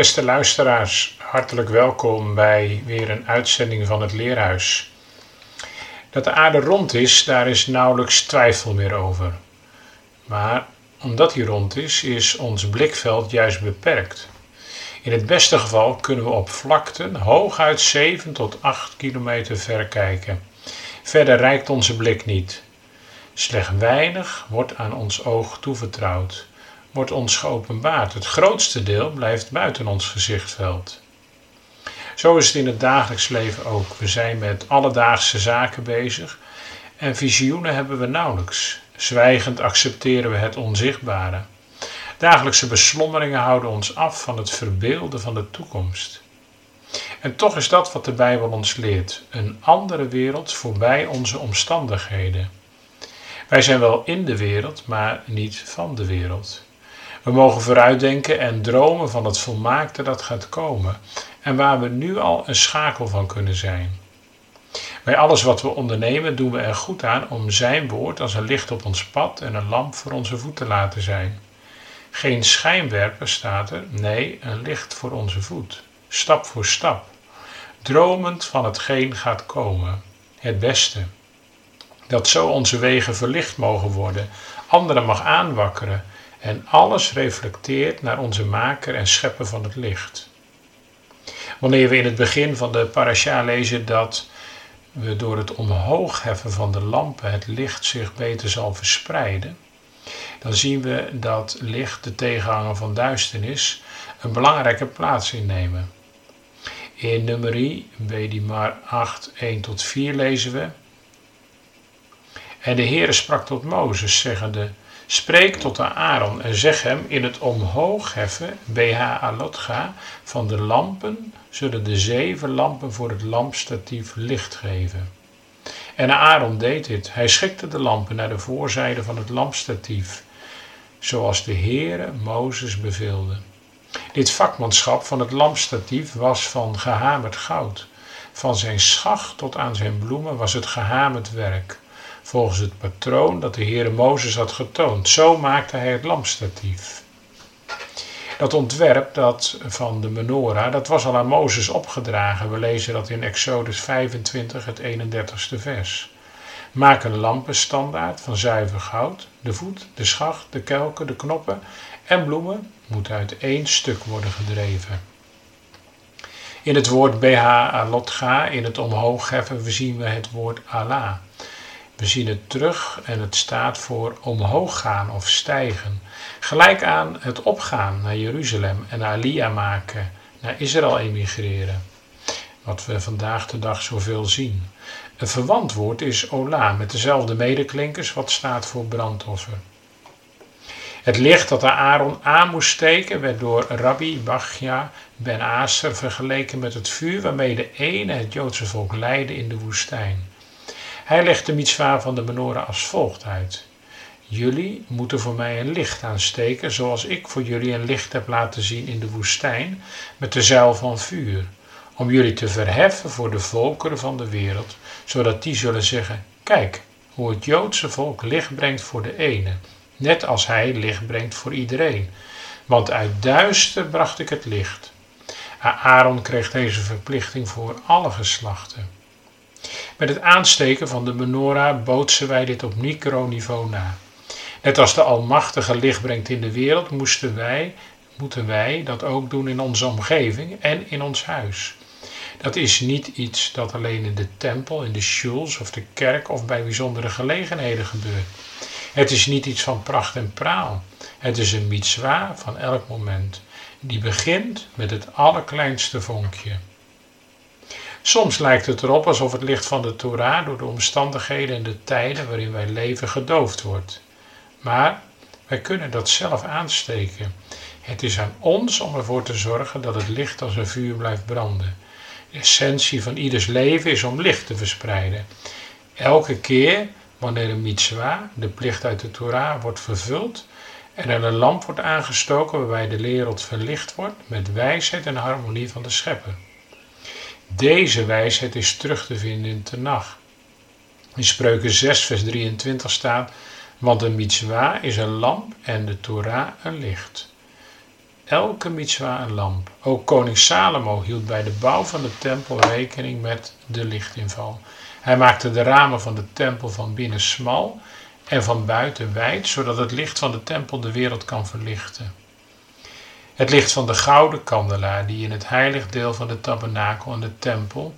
Beste luisteraars, hartelijk welkom bij weer een uitzending van het Leerhuis. Dat de aarde rond is, daar is nauwelijks twijfel meer over. Maar omdat hij rond is, is ons blikveld juist beperkt. In het beste geval kunnen we op vlakten hooguit 7 tot 8 kilometer ver kijken. Verder reikt onze blik niet. Slechts weinig wordt aan ons oog toevertrouwd wordt ons geopenbaard. Het grootste deel blijft buiten ons gezichtveld. Zo is het in het dagelijks leven ook. We zijn met alledaagse zaken bezig en visioenen hebben we nauwelijks. Zwijgend accepteren we het onzichtbare. Dagelijkse beslommeringen houden ons af van het verbeelden van de toekomst. En toch is dat wat de Bijbel ons leert: een andere wereld voorbij onze omstandigheden. Wij zijn wel in de wereld, maar niet van de wereld. We mogen vooruitdenken en dromen van het volmaakte dat gaat komen en waar we nu al een schakel van kunnen zijn. Bij alles wat we ondernemen doen we er goed aan om Zijn woord als een licht op ons pad en een lamp voor onze voet te laten zijn. Geen schijnwerper staat er, nee, een licht voor onze voet, stap voor stap, dromend van hetgeen gaat komen, het beste. Dat zo onze wegen verlicht mogen worden, anderen mag aanwakkeren en alles reflecteert naar onze maker en schepper van het licht. Wanneer we in het begin van de parasha lezen dat we door het omhoog heffen van de lampen het licht zich beter zal verspreiden, dan zien we dat licht, de tegenhanger van duisternis, een belangrijke plaats innemen. In nummerie, Bedimar 8, 1 tot 4 lezen we. En de Heere sprak tot Mozes, zeggende, Spreek tot de Aaron en zeg hem in het omhoog heffen, BH van de lampen zullen de zeven lampen voor het lampstatief licht geven. En Aaron deed dit. Hij schikte de lampen naar de voorzijde van het lampstatief, zoals de Heere Mozes beveelde. Dit vakmanschap van het lampstatief was van gehamerd goud. Van zijn schacht tot aan zijn bloemen was het gehamerd werk volgens het patroon dat de Heere Mozes had getoond. Zo maakte hij het lampstatief. Dat ontwerp dat van de menorah, dat was al aan Mozes opgedragen. We lezen dat in Exodus 25, het 31ste vers. Maak een lampenstandaard van zuiver goud. De voet, de schacht, de kelken, de knoppen en bloemen moet uit één stuk worden gedreven. In het woord BH alotga, in het omhoog heffen, zien we het woord Allah. We zien het terug en het staat voor omhoog gaan of stijgen. Gelijk aan het opgaan naar Jeruzalem en Aliyah maken, naar Israël emigreren. Wat we vandaag de dag zoveel zien. Een verwant woord is Ola, met dezelfde medeklinkers, wat staat voor brandoffer. Het licht dat Aaron aan moest steken werd door Rabbi Bachja ben Aser vergeleken met het vuur waarmee de ene het Joodse volk leidde in de woestijn. Hij legt de mitzwa van de menorah als volgt uit. Jullie moeten voor mij een licht aansteken, zoals ik voor jullie een licht heb laten zien in de woestijn, met de zuil van vuur, om jullie te verheffen voor de volkeren van de wereld, zodat die zullen zeggen: Kijk, hoe het Joodse volk licht brengt voor de ene, net als hij licht brengt voor iedereen. Want uit duister bracht ik het licht. Aaron kreeg deze verplichting voor alle geslachten. Met het aansteken van de menorah bootsen wij dit op microniveau na. Net als de Almachtige licht brengt in de wereld, moesten wij, moeten wij dat ook doen in onze omgeving en in ons huis. Dat is niet iets dat alleen in de tempel, in de shuls of de kerk of bij bijzondere gelegenheden gebeurt. Het is niet iets van pracht en praal. Het is een mitzwa van elk moment. Die begint met het allerkleinste vonkje. Soms lijkt het erop alsof het licht van de Torah door de omstandigheden en de tijden waarin wij leven gedoofd wordt. Maar wij kunnen dat zelf aansteken. Het is aan ons om ervoor te zorgen dat het licht als een vuur blijft branden. De essentie van ieders leven is om licht te verspreiden. Elke keer wanneer een mitzwa, de plicht uit de Torah, wordt vervuld en er een lamp wordt aangestoken waarbij de wereld verlicht wordt met wijsheid en harmonie van de schepper. Deze wijsheid is terug te vinden in Tenach. In Spreuken 6 vers 23 staat, want een mitzwa is een lamp en de Torah een licht. Elke mitzwa een lamp. Ook koning Salomo hield bij de bouw van de tempel rekening met de lichtinval. Hij maakte de ramen van de tempel van binnen smal en van buiten wijd, zodat het licht van de tempel de wereld kan verlichten. Het licht van de gouden kandelaar die in het heilig deel van de tabernakel en de tempel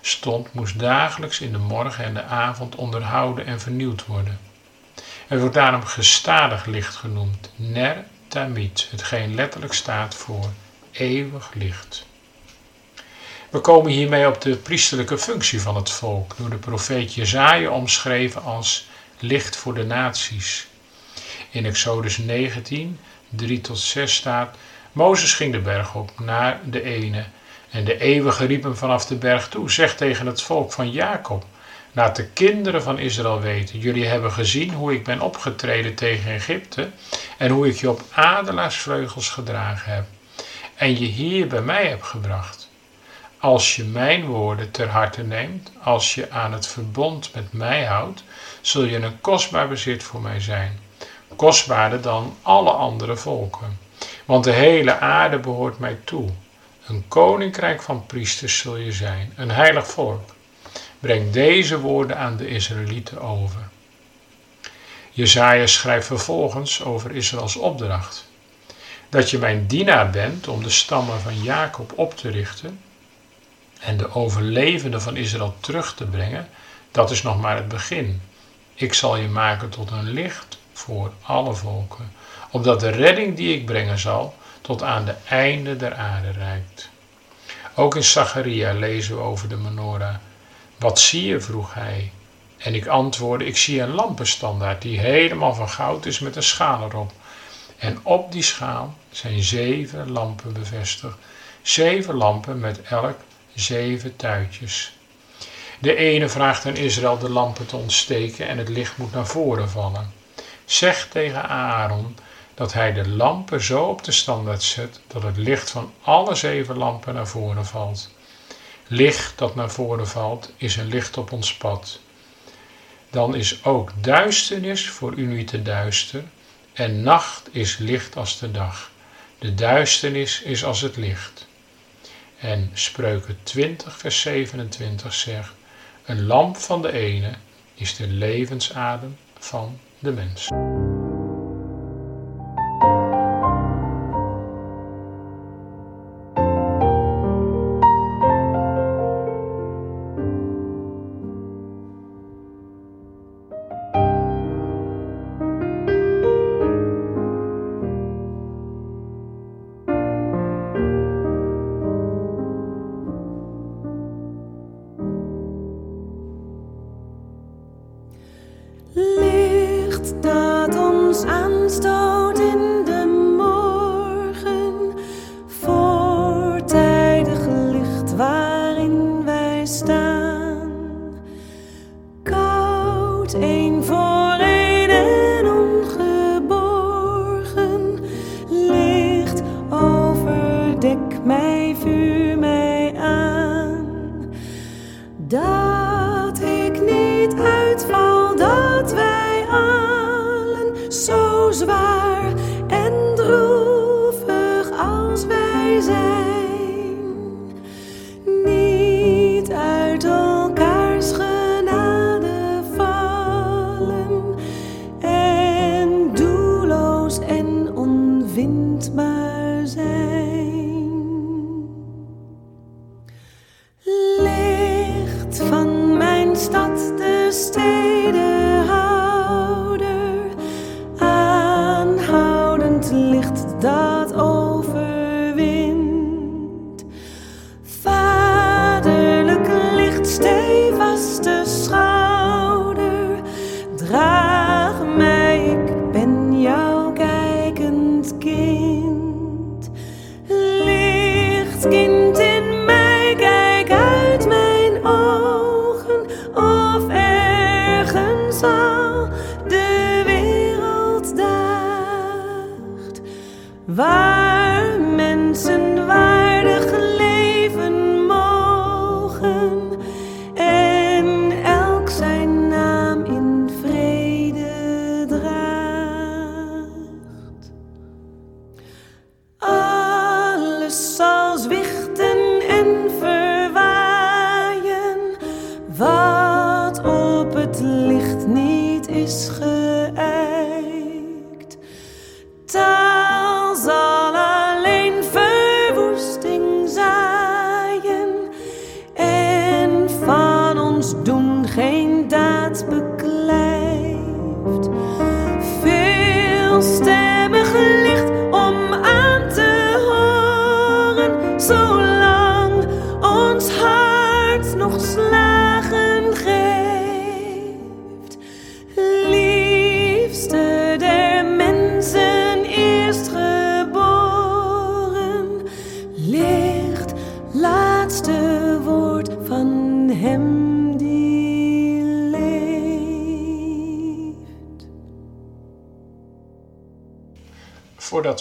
stond, moest dagelijks in de morgen en de avond onderhouden en vernieuwd worden. Het wordt daarom gestadig licht genoemd, ner tamid, hetgeen letterlijk staat voor eeuwig licht. We komen hiermee op de priesterlijke functie van het volk, door de profeet Jezaja omschreven als licht voor de naties. In Exodus 19, 3 tot 6 staat, Mozes ging de berg op naar de ene, en de eeuwige riep hem vanaf de berg toe, zeg tegen het volk van Jacob, laat de kinderen van Israël weten, jullie hebben gezien hoe ik ben opgetreden tegen Egypte en hoe ik je op adelaarsvleugels gedragen heb en je hier bij mij heb gebracht. Als je mijn woorden ter harte neemt, als je aan het verbond met mij houdt, zul je een kostbaar bezit voor mij zijn, kostbaarder dan alle andere volken. Want de hele aarde behoort mij toe. Een koninkrijk van priesters zul je zijn, een heilig volk. Breng deze woorden aan de Israëlieten over. Jezaja schrijft vervolgens over Israëls opdracht. Dat je mijn dienaar bent om de stammen van Jacob op te richten en de overlevenden van Israël terug te brengen, dat is nog maar het begin. Ik zal je maken tot een licht voor alle volken, opdat de redding die ik brengen zal tot aan de einde der aarde reikt. Ook in Zacharia lezen we over de menorah. Wat zie je? vroeg hij. En ik antwoordde: Ik zie een lampenstandaard die helemaal van goud is met een schaal erop. En op die schaal zijn zeven lampen bevestigd. Zeven lampen met elk zeven tuitjes. De ene vraagt aan Israël de lampen te ontsteken en het licht moet naar voren vallen. Zeg tegen Aaron dat hij de lampen zo op de standaard zet dat het licht van alle zeven lampen naar voren valt. Licht dat naar voren valt is een licht op ons pad. Dan is ook duisternis voor u niet te duister en nacht is licht als de dag. De duisternis is als het licht. En Spreuken 20, vers 27 zegt: Een lamp van de ene is de levensadem van de mens. stone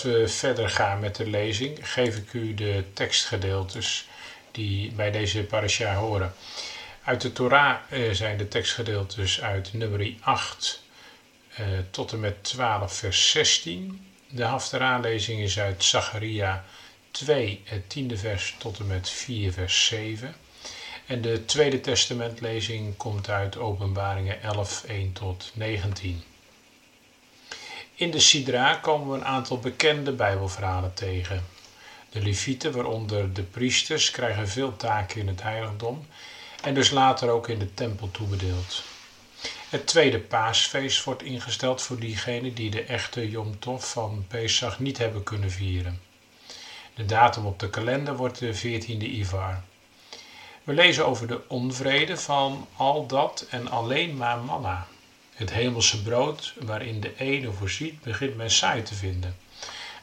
we verder gaan met de lezing, geef ik u de tekstgedeeltes die bij deze parasha horen. Uit de Torah eh, zijn de tekstgedeeltes uit nummer 8 eh, tot en met 12 vers 16. De Haftarah-lezing is uit Zacharia 2, het tiende vers tot en met 4 vers 7. En de Tweede Testamentlezing komt uit Openbaringen 11, 1 tot 19. In de Sidra komen we een aantal bekende Bijbelverhalen tegen. De Levieten, waaronder de priesters, krijgen veel taken in het heiligdom en dus later ook in de tempel toebedeeld. Het tweede paasfeest wordt ingesteld voor diegenen die de echte Yom Tov van Pesach niet hebben kunnen vieren. De datum op de kalender wordt de 14e Ivar. We lezen over de onvrede van al dat en alleen maar manna. Het hemelse brood waarin de ene voorziet, begint men saai te vinden.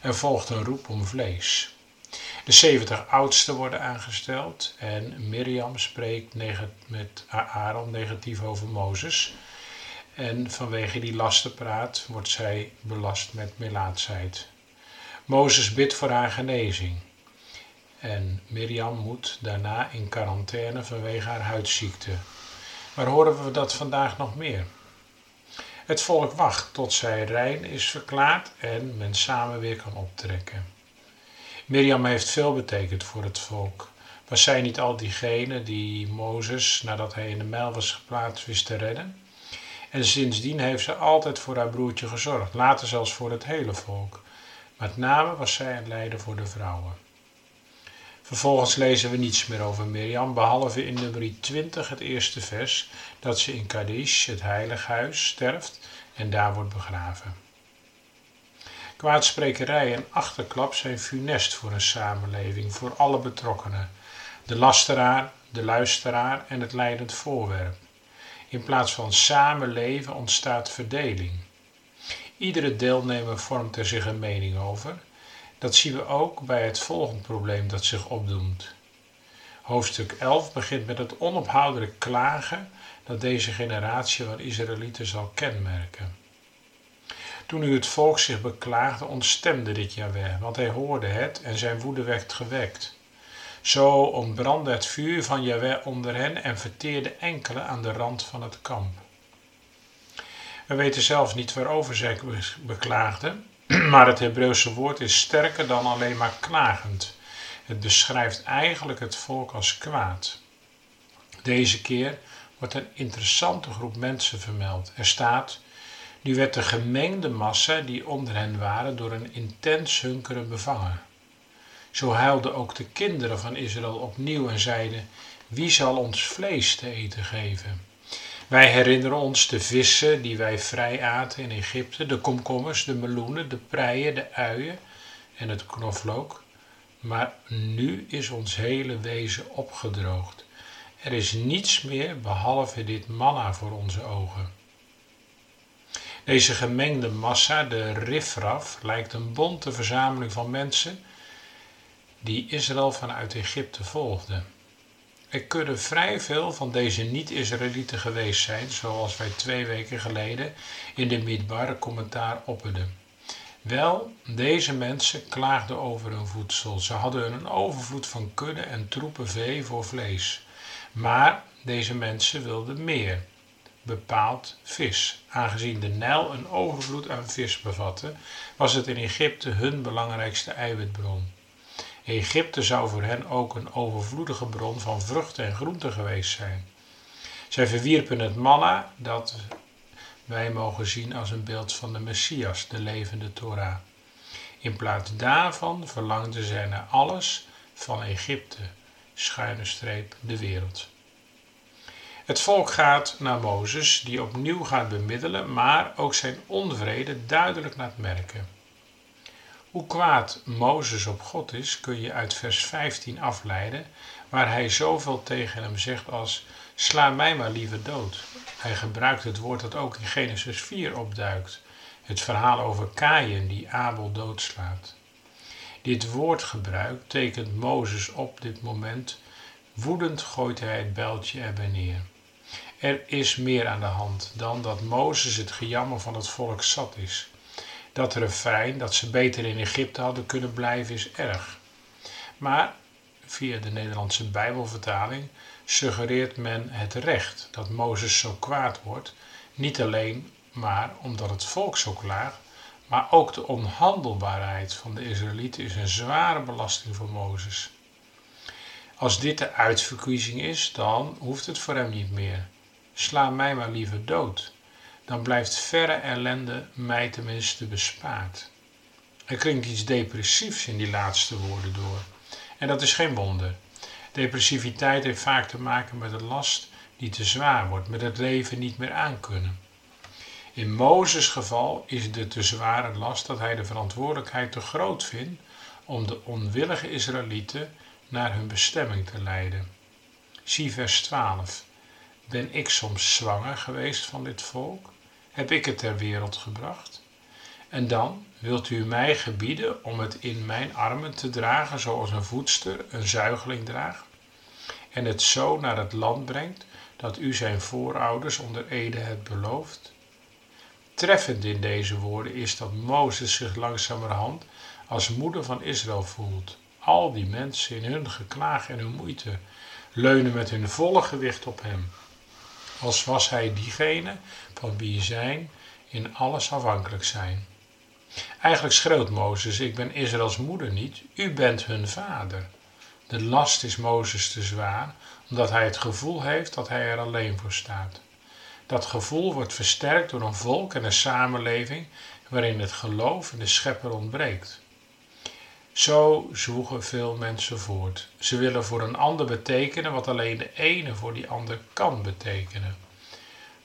Er volgt een roep om vlees. De 70 oudsten worden aangesteld en Mirjam spreekt met Aaron negatief over Mozes. En vanwege die lastenpraat wordt zij belast met melaatsheid. Mozes bidt voor haar genezing. En Mirjam moet daarna in quarantaine vanwege haar huidziekte. Maar horen we dat vandaag nog meer? Het volk wacht tot zij rein is verklaard en men samen weer kan optrekken. Mirjam heeft veel betekend voor het volk. Was zij niet al diegene die Mozes, nadat hij in de mijl was geplaatst, wist te redden? En sindsdien heeft ze altijd voor haar broertje gezorgd, later zelfs voor het hele volk. Met name was zij een leider voor de vrouwen. Vervolgens lezen we niets meer over Mirjam, behalve in nummer 20, het eerste vers, dat ze in Kadish, het heilighuis, sterft en daar wordt begraven. Kwaadsprekerij en achterklap zijn funest voor een samenleving, voor alle betrokkenen. De lasteraar, de luisteraar en het leidend voorwerp. In plaats van samenleven ontstaat verdeling. Iedere deelnemer vormt er zich een mening over. Dat zien we ook bij het volgende probleem dat zich opdoemt. Hoofdstuk 11 begint met het onophoudelijk klagen dat deze generatie van Israëlieten zal kenmerken. Toen nu het volk zich beklaagde, ontstemde dit Jahweh, want hij hoorde het en zijn woede werd gewekt. Zo ontbrandde het vuur van Jahweh onder hen en verteerde enkele aan de rand van het kamp. We weten zelfs niet waarover zij beklaagden, maar het Hebreeuwse woord is sterker dan alleen maar klagend. Het beschrijft eigenlijk het volk als kwaad. Deze keer wordt een interessante groep mensen vermeld. Er staat: Nu werd de gemengde massa die onder hen waren door een intens hunkeren bevangen. Zo huilden ook de kinderen van Israël opnieuw en zeiden: Wie zal ons vlees te eten geven? Wij herinneren ons de vissen die wij vrij aten in Egypte, de komkommers, de meloenen, de preien, de uien en het knoflook. Maar nu is ons hele wezen opgedroogd. Er is niets meer behalve dit manna voor onze ogen. Deze gemengde massa, de rifraf, lijkt een bonte verzameling van mensen die Israël vanuit Egypte volgden. Er kunnen vrij veel van deze niet-Israëlieten geweest zijn, zoals wij twee weken geleden in de Midbar commentaar opperden. Wel, deze mensen klaagden over hun voedsel. Ze hadden een overvloed van kudde en troepen vee voor vlees. Maar deze mensen wilden meer, bepaald vis. Aangezien de Nijl een overvloed aan vis bevatte, was het in Egypte hun belangrijkste eiwitbron. Egypte zou voor hen ook een overvloedige bron van vruchten en groenten geweest zijn. Zij verwierpen het manna dat wij mogen zien als een beeld van de Messias, de levende Torah. In plaats daarvan verlangden zij naar alles van Egypte, schuine streep de wereld. Het volk gaat naar Mozes, die opnieuw gaat bemiddelen, maar ook zijn onvrede duidelijk laat merken. Hoe kwaad Mozes op God is, kun je uit vers 15 afleiden, waar hij zoveel tegen hem zegt als: Sla mij maar liever dood. Hij gebruikt het woord dat ook in Genesis 4 opduikt, het verhaal over Kaïn die Abel doodslaat. Dit woordgebruik tekent Mozes op dit moment. Woedend gooit hij het bijltje erbij neer. Er is meer aan de hand dan dat Mozes het gejammer van het volk zat is. Dat refrein dat ze beter in Egypte hadden kunnen blijven is erg. Maar via de Nederlandse Bijbelvertaling suggereert men het recht dat Mozes zo kwaad wordt, niet alleen maar omdat het volk zo klaagt, maar ook de onhandelbaarheid van de Israëlieten is een zware belasting voor Mozes. Als dit de uitverkiezing is, dan hoeft het voor hem niet meer. Sla mij maar liever dood. Dan blijft verre ellende mij tenminste bespaard. Er klinkt iets depressiefs in die laatste woorden door. En dat is geen wonder. Depressiviteit heeft vaak te maken met een last die te zwaar wordt, met het leven niet meer aankunnen. In Mozes geval is de te zware last dat hij de verantwoordelijkheid te groot vindt om de onwillige Israëlieten naar hun bestemming te leiden. Zie vers 12. Ben ik soms zwanger geweest van dit volk? Heb ik het ter wereld gebracht? En dan wilt u mij gebieden om het in mijn armen te dragen zoals een voedster een zuigeling draagt? En het zo naar het land brengt dat u zijn voorouders onder Ede hebt beloofd? Treffend in deze woorden is dat Mozes zich langzamerhand als moeder van Israël voelt. Al die mensen in hun geklaag en hun moeite leunen met hun volle gewicht op hem. Als was hij diegene van wie zijn in alles afhankelijk zijn. Eigenlijk schreeuwt Mozes: Ik ben Israëls moeder niet, u bent hun vader. De last is Mozes te zwaar, omdat hij het gevoel heeft dat hij er alleen voor staat. Dat gevoel wordt versterkt door een volk en een samenleving waarin het geloof in de schepper ontbreekt. Zo zwoegen veel mensen voort. Ze willen voor een ander betekenen wat alleen de ene voor die ander kan betekenen.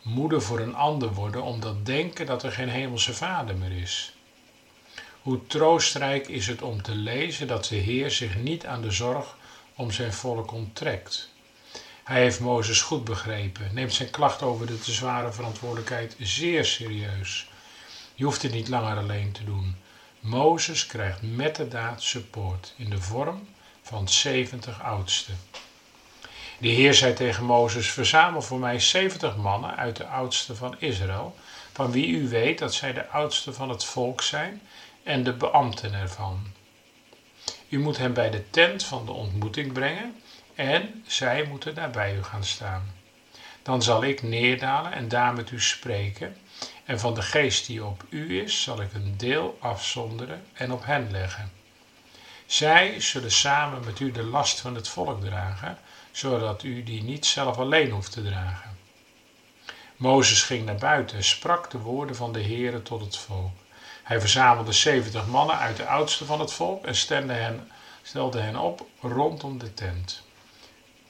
Moeder voor een ander worden omdat denken dat er geen hemelse vader meer is. Hoe troostrijk is het om te lezen dat de Heer zich niet aan de zorg om zijn volk onttrekt. Hij heeft Mozes goed begrepen, neemt zijn klacht over de te zware verantwoordelijkheid zeer serieus. Je hoeft het niet langer alleen te doen. Mozes krijgt met de daad support in de vorm van 70 oudsten. De Heer zei tegen Mozes: Verzamel voor mij 70 mannen uit de oudsten van Israël, van wie u weet dat zij de oudsten van het volk zijn en de beambten ervan. U moet hen bij de tent van de ontmoeting brengen en zij moeten daar bij u gaan staan. Dan zal ik neerdalen en daar met u spreken, en van de geest die op u is, zal ik een deel afzonderen en op hen leggen. Zij zullen samen met u de last van het volk dragen, zodat u die niet zelf alleen hoeft te dragen. Mozes ging naar buiten en sprak de woorden van de Heere tot het volk. Hij verzamelde zeventig mannen uit de oudste van het volk en stelde hen, stelde hen op rondom de tent.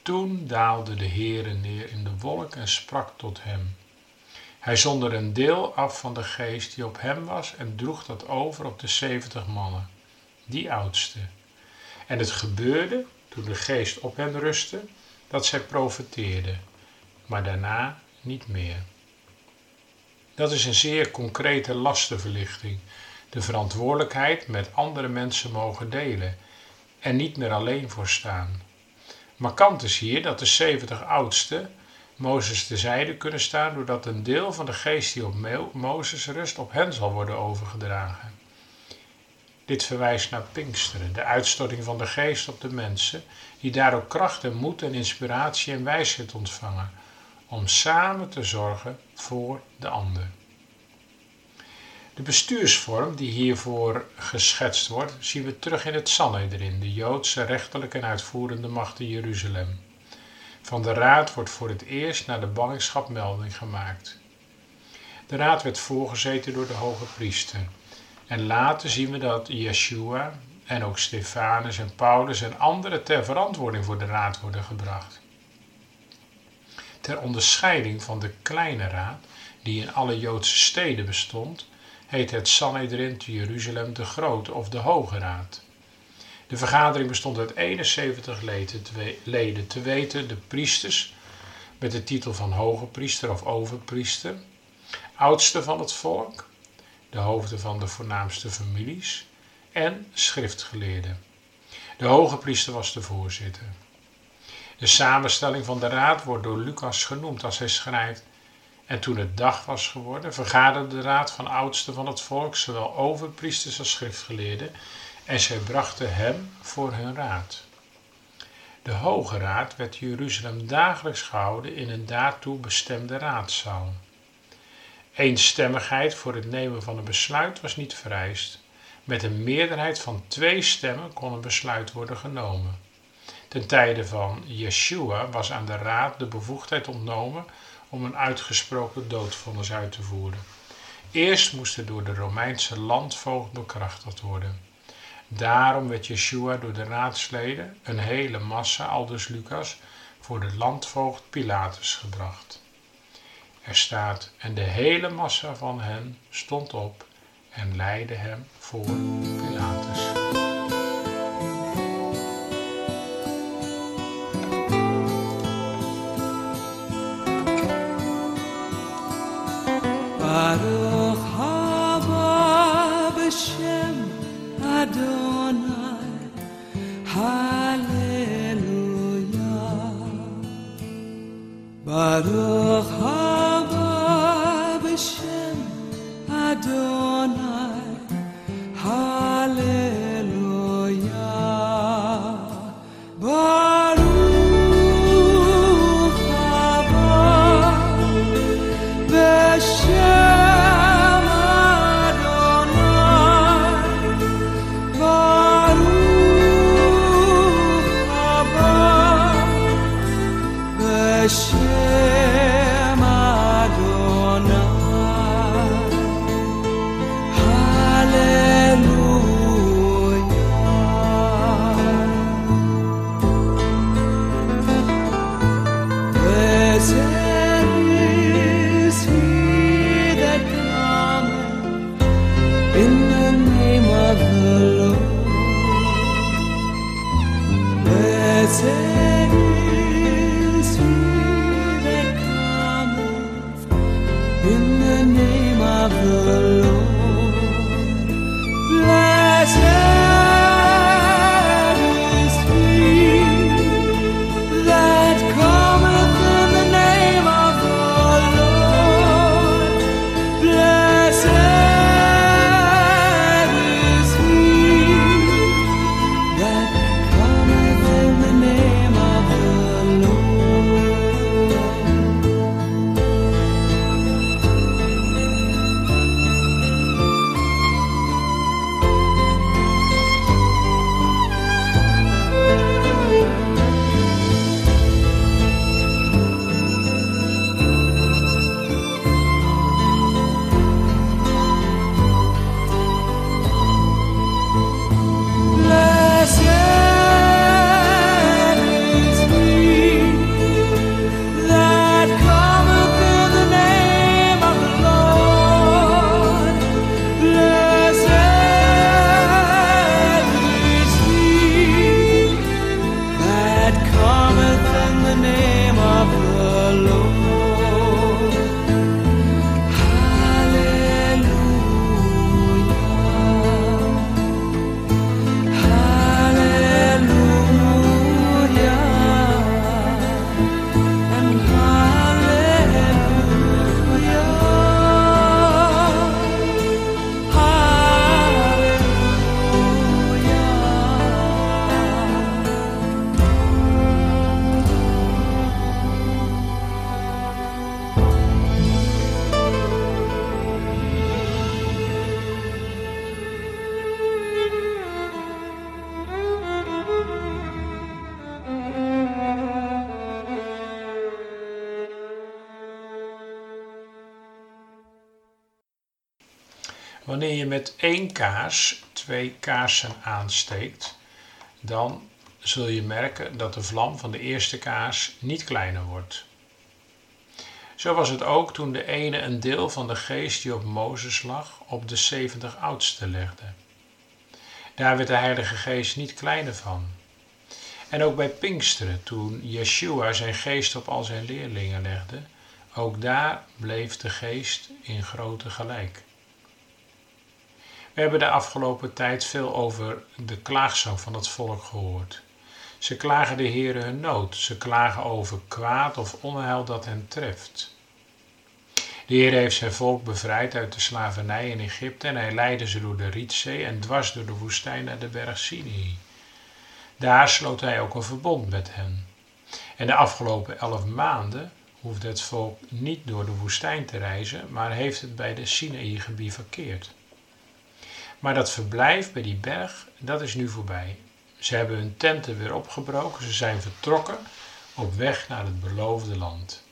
Toen daalde de Heere neer in de wolk en sprak tot hem. Hij zond er een deel af van de geest die op hem was en droeg dat over op de zeventig mannen, die oudste. En het gebeurde, toen de geest op hen rustte, dat zij profeteerden, maar daarna niet meer. Dat is een zeer concrete lastenverlichting. De verantwoordelijkheid met andere mensen mogen delen en niet meer alleen voor staan. Markant is hier dat de 70 oudsten Mozes terzijde kunnen staan doordat een deel van de geest die op Mozes rust op hen zal worden overgedragen. Dit verwijst naar Pinksteren, de uitstorting van de geest op de mensen, die daardoor kracht en moed en inspiratie en wijsheid ontvangen, om samen te zorgen voor de ander. De bestuursvorm die hiervoor geschetst wordt, zien we terug in het Sanhedrin, de Joodse rechterlijke en uitvoerende macht in Jeruzalem. Van de raad wordt voor het eerst naar de ballingschap melding gemaakt. De raad werd voorgezeten door de hoge priester. En later zien we dat Yeshua en ook Stefanus en Paulus en anderen ter verantwoording voor de raad worden gebracht. Ter onderscheiding van de kleine raad, die in alle Joodse steden bestond, heet het Sanhedrin te Jeruzalem de Grote of de Hoge Raad. De vergadering bestond uit 71 leden, te weten de priesters met de titel van hoge priester of overpriester, oudste van het volk, de hoofden van de voornaamste families en schriftgeleerden. De hoge priester was de voorzitter. De samenstelling van de raad wordt door Lucas genoemd als hij schrijft. En toen het dag was geworden, vergaderde de raad van oudsten van het volk, zowel overpriesters als schriftgeleerden, en zij brachten hem voor hun raad. De Hoge Raad werd Jeruzalem dagelijks gehouden in een daartoe bestemde raadzaal. Eenstemmigheid voor het nemen van een besluit was niet vereist. Met een meerderheid van twee stemmen kon een besluit worden genomen. Ten tijde van Yeshua was aan de raad de bevoegdheid ontnomen om een uitgesproken doodvonnis uit te voeren. Eerst moest het door de Romeinse landvoogd bekrachtigd worden. Daarom werd Yeshua door de raadsleden, een hele massa, aldus Lucas, voor de landvoogd Pilatus gebracht. Er staat, en de hele massa van hen stond op en leidde hem voor Pilatus. eyes. Kaars twee kaarsen aansteekt, dan zul je merken dat de vlam van de eerste kaars niet kleiner wordt. Zo was het ook toen de ene een deel van de geest die op Mozes lag op de 70 oudste legde. Daar werd de Heilige Geest niet kleiner van. En ook bij Pinksteren, toen Yeshua zijn geest op al zijn leerlingen legde, ook daar bleef de geest in grote gelijk. We hebben de afgelopen tijd veel over de klaagzang van het volk gehoord. Ze klagen de Heere hun nood, ze klagen over kwaad of onheil dat hen treft. De Heer heeft zijn volk bevrijd uit de slavernij in Egypte en hij leidde ze door de Rietzee en dwars door de woestijn naar de berg Sinai. Daar sloot hij ook een verbond met hen. En de afgelopen elf maanden hoeft het volk niet door de woestijn te reizen, maar heeft het bij de Sinaï gebivakkeerd. Maar dat verblijf bij die berg, dat is nu voorbij. Ze hebben hun tenten weer opgebroken, ze zijn vertrokken op weg naar het beloofde land.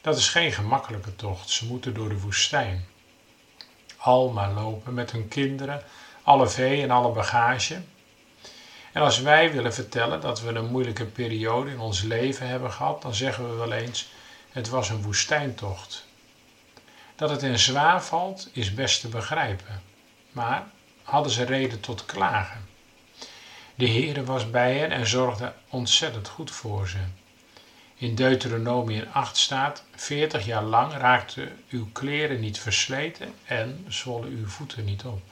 Dat is geen gemakkelijke tocht, ze moeten door de woestijn. Al maar lopen met hun kinderen, alle vee en alle bagage. En als wij willen vertellen dat we een moeilijke periode in ons leven hebben gehad, dan zeggen we wel eens: het was een woestijntocht. Dat het in zwaar valt, is best te begrijpen. Maar hadden ze reden tot klagen? De Heere was bij hen en zorgde ontzettend goed voor ze. In Deuteronomium 8 staat: Veertig jaar lang raakten uw kleren niet versleten en zwollen uw voeten niet op.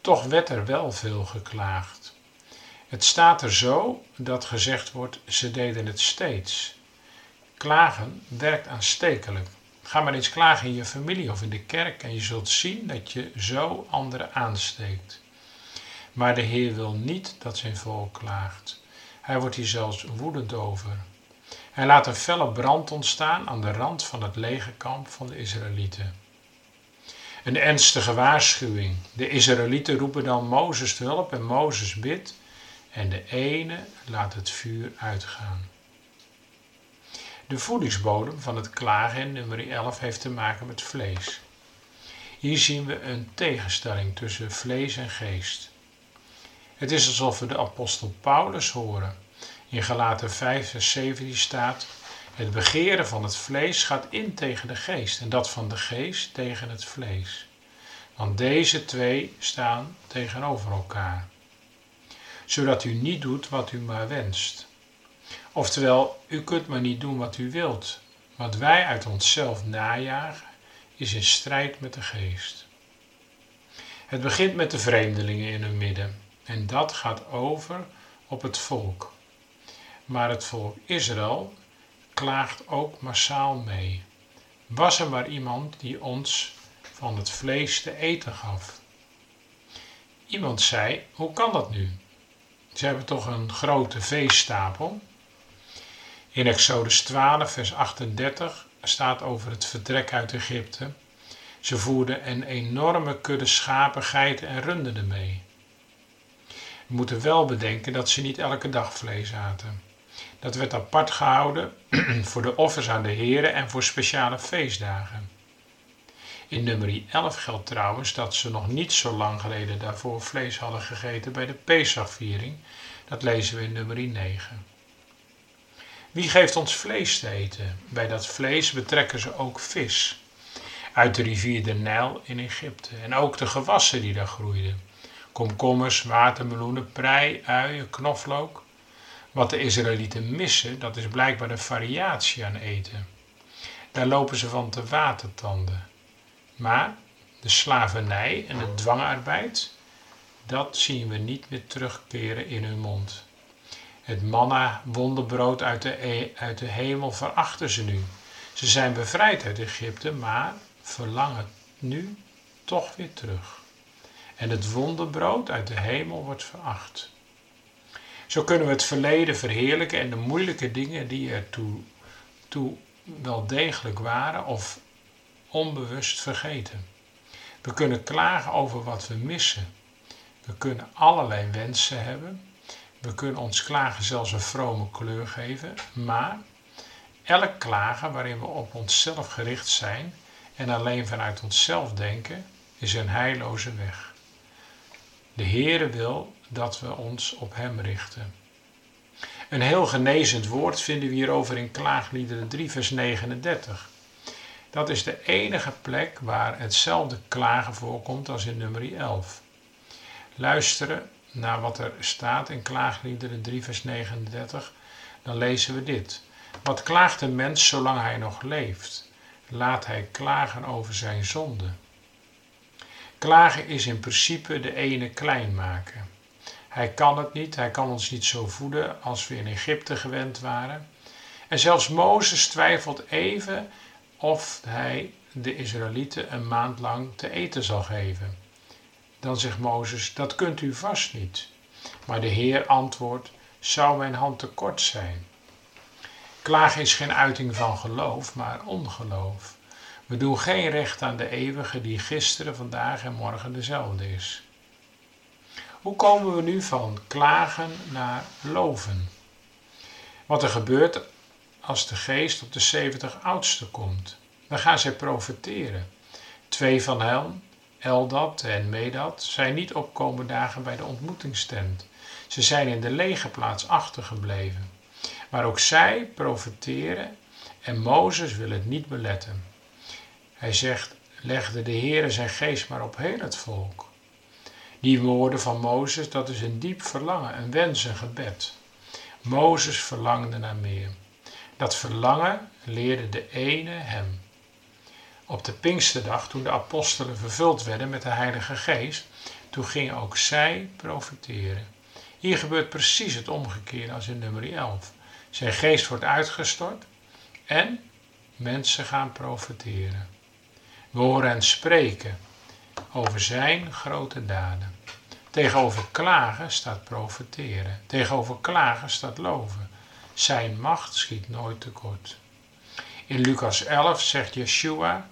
Toch werd er wel veel geklaagd. Het staat er zo dat gezegd wordt: ze deden het steeds. Klagen werkt aanstekelijk. Ga maar eens klagen in je familie of in de kerk en je zult zien dat je zo anderen aansteekt. Maar de Heer wil niet dat zijn volk klaagt. Hij wordt hier zelfs woedend over. Hij laat een felle brand ontstaan aan de rand van het legerkamp van de Israëlieten. Een ernstige waarschuwing. De Israëlieten roepen dan Mozes te hulp en Mozes bidt en de ene laat het vuur uitgaan. De voedingsbodem van het klagen nummer 11 heeft te maken met vlees. Hier zien we een tegenstelling tussen vlees en geest. Het is alsof we de apostel Paulus horen. In Galaten 5 vers 17 staat: Het begeren van het vlees gaat in tegen de geest en dat van de geest tegen het vlees. Want deze twee staan tegenover elkaar. Zodat u niet doet wat u maar wenst. Oftewel, u kunt maar niet doen wat u wilt. Wat wij uit onszelf najagen, is in strijd met de geest. Het begint met de vreemdelingen in hun midden en dat gaat over op het volk. Maar het volk Israël klaagt ook massaal mee. Was er maar iemand die ons van het vlees te eten gaf? Iemand zei: Hoe kan dat nu? Ze hebben toch een grote veestapel? In Exodus 12, vers 38 staat over het vertrek uit Egypte. Ze voerden een enorme kudde schapen, geiten en runderen mee. We moeten wel bedenken dat ze niet elke dag vlees aten. Dat werd apart gehouden voor de offers aan de heren en voor speciale feestdagen. In nummer 11 geldt trouwens dat ze nog niet zo lang geleden daarvoor vlees hadden gegeten bij de Pesachviering. Dat lezen we in nummer 9. Wie geeft ons vlees te eten? Bij dat vlees betrekken ze ook vis uit de rivier de Nijl in Egypte en ook de gewassen die daar groeiden. Komkommers, watermeloenen, prei, uien, knoflook. Wat de Israëlieten missen, dat is blijkbaar de variatie aan eten. Daar lopen ze van te watertanden. Maar de slavernij en de dwangarbeid, dat zien we niet meer terugkeren in hun mond. Het manna, wonderbrood uit de, e- uit de hemel verachten ze nu. Ze zijn bevrijd uit Egypte, maar verlangen nu toch weer terug. En het wonderbrood uit de hemel wordt veracht. Zo kunnen we het verleden verheerlijken en de moeilijke dingen die er toe, toe wel degelijk waren of onbewust vergeten. We kunnen klagen over wat we missen. We kunnen allerlei wensen hebben. We kunnen ons klagen zelfs een vrome kleur geven. Maar elk klagen waarin we op onszelf gericht zijn en alleen vanuit onszelf denken is een heilloze weg. De Heere wil dat we ons op Hem richten. Een heel genezend woord vinden we hierover in Klaagliederen 3, vers 39. Dat is de enige plek waar hetzelfde klagen voorkomt als in nummer 11. Luisteren naar wat er staat in Klaagliederen 3, vers 39, dan lezen we dit. Wat klaagt een mens zolang hij nog leeft? Laat hij klagen over zijn zonde. Klagen is in principe de ene klein maken. Hij kan het niet, hij kan ons niet zo voeden als we in Egypte gewend waren. En zelfs Mozes twijfelt even of hij de Israëlieten een maand lang te eten zal geven. Dan zegt Mozes, dat kunt u vast niet. Maar de Heer antwoordt, zou mijn hand te kort zijn? Klagen is geen uiting van geloof, maar ongeloof. We doen geen recht aan de eeuwige die gisteren, vandaag en morgen dezelfde is. Hoe komen we nu van klagen naar loven? Wat er gebeurt als de geest op de 70 oudsten komt. Dan gaan zij profeteren. Twee van hen, Eldad en Medad, zijn niet opkomen dagen bij de ontmoetingstent. Ze zijn in de lege plaats achtergebleven. Maar ook zij profeteren en Mozes wil het niet beletten. Hij zegt, legde de Heere zijn geest maar op heel het volk. Die woorden van Mozes, dat is een diep verlangen, een wens, een gebed. Mozes verlangde naar meer. Dat verlangen leerde de ene hem. Op de Pinksterdag, toen de apostelen vervuld werden met de Heilige Geest, toen gingen ook zij profiteren. Hier gebeurt precies het omgekeerde als in nummer 11. Zijn geest wordt uitgestort en mensen gaan profiteren. We horen hen spreken over zijn grote daden. Tegenover klagen staat profiteren. Tegenover klagen staat loven. Zijn macht schiet nooit tekort. In Lucas 11 zegt Yeshua: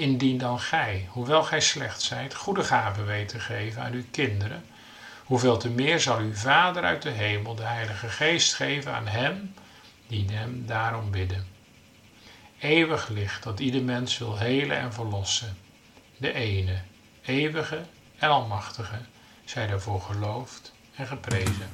Indien dan gij, hoewel gij slecht zijt, goede gaven weet te geven aan uw kinderen, hoeveel te meer zal uw Vader uit de hemel de Heilige Geest geven aan hem die hem daarom bidden. Eeuwig licht dat ieder mens wil helen en verlossen. De ene, eeuwige en almachtige, zij daarvoor geloofd en geprezen.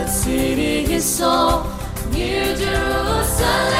the city he saw, New Jerusalem.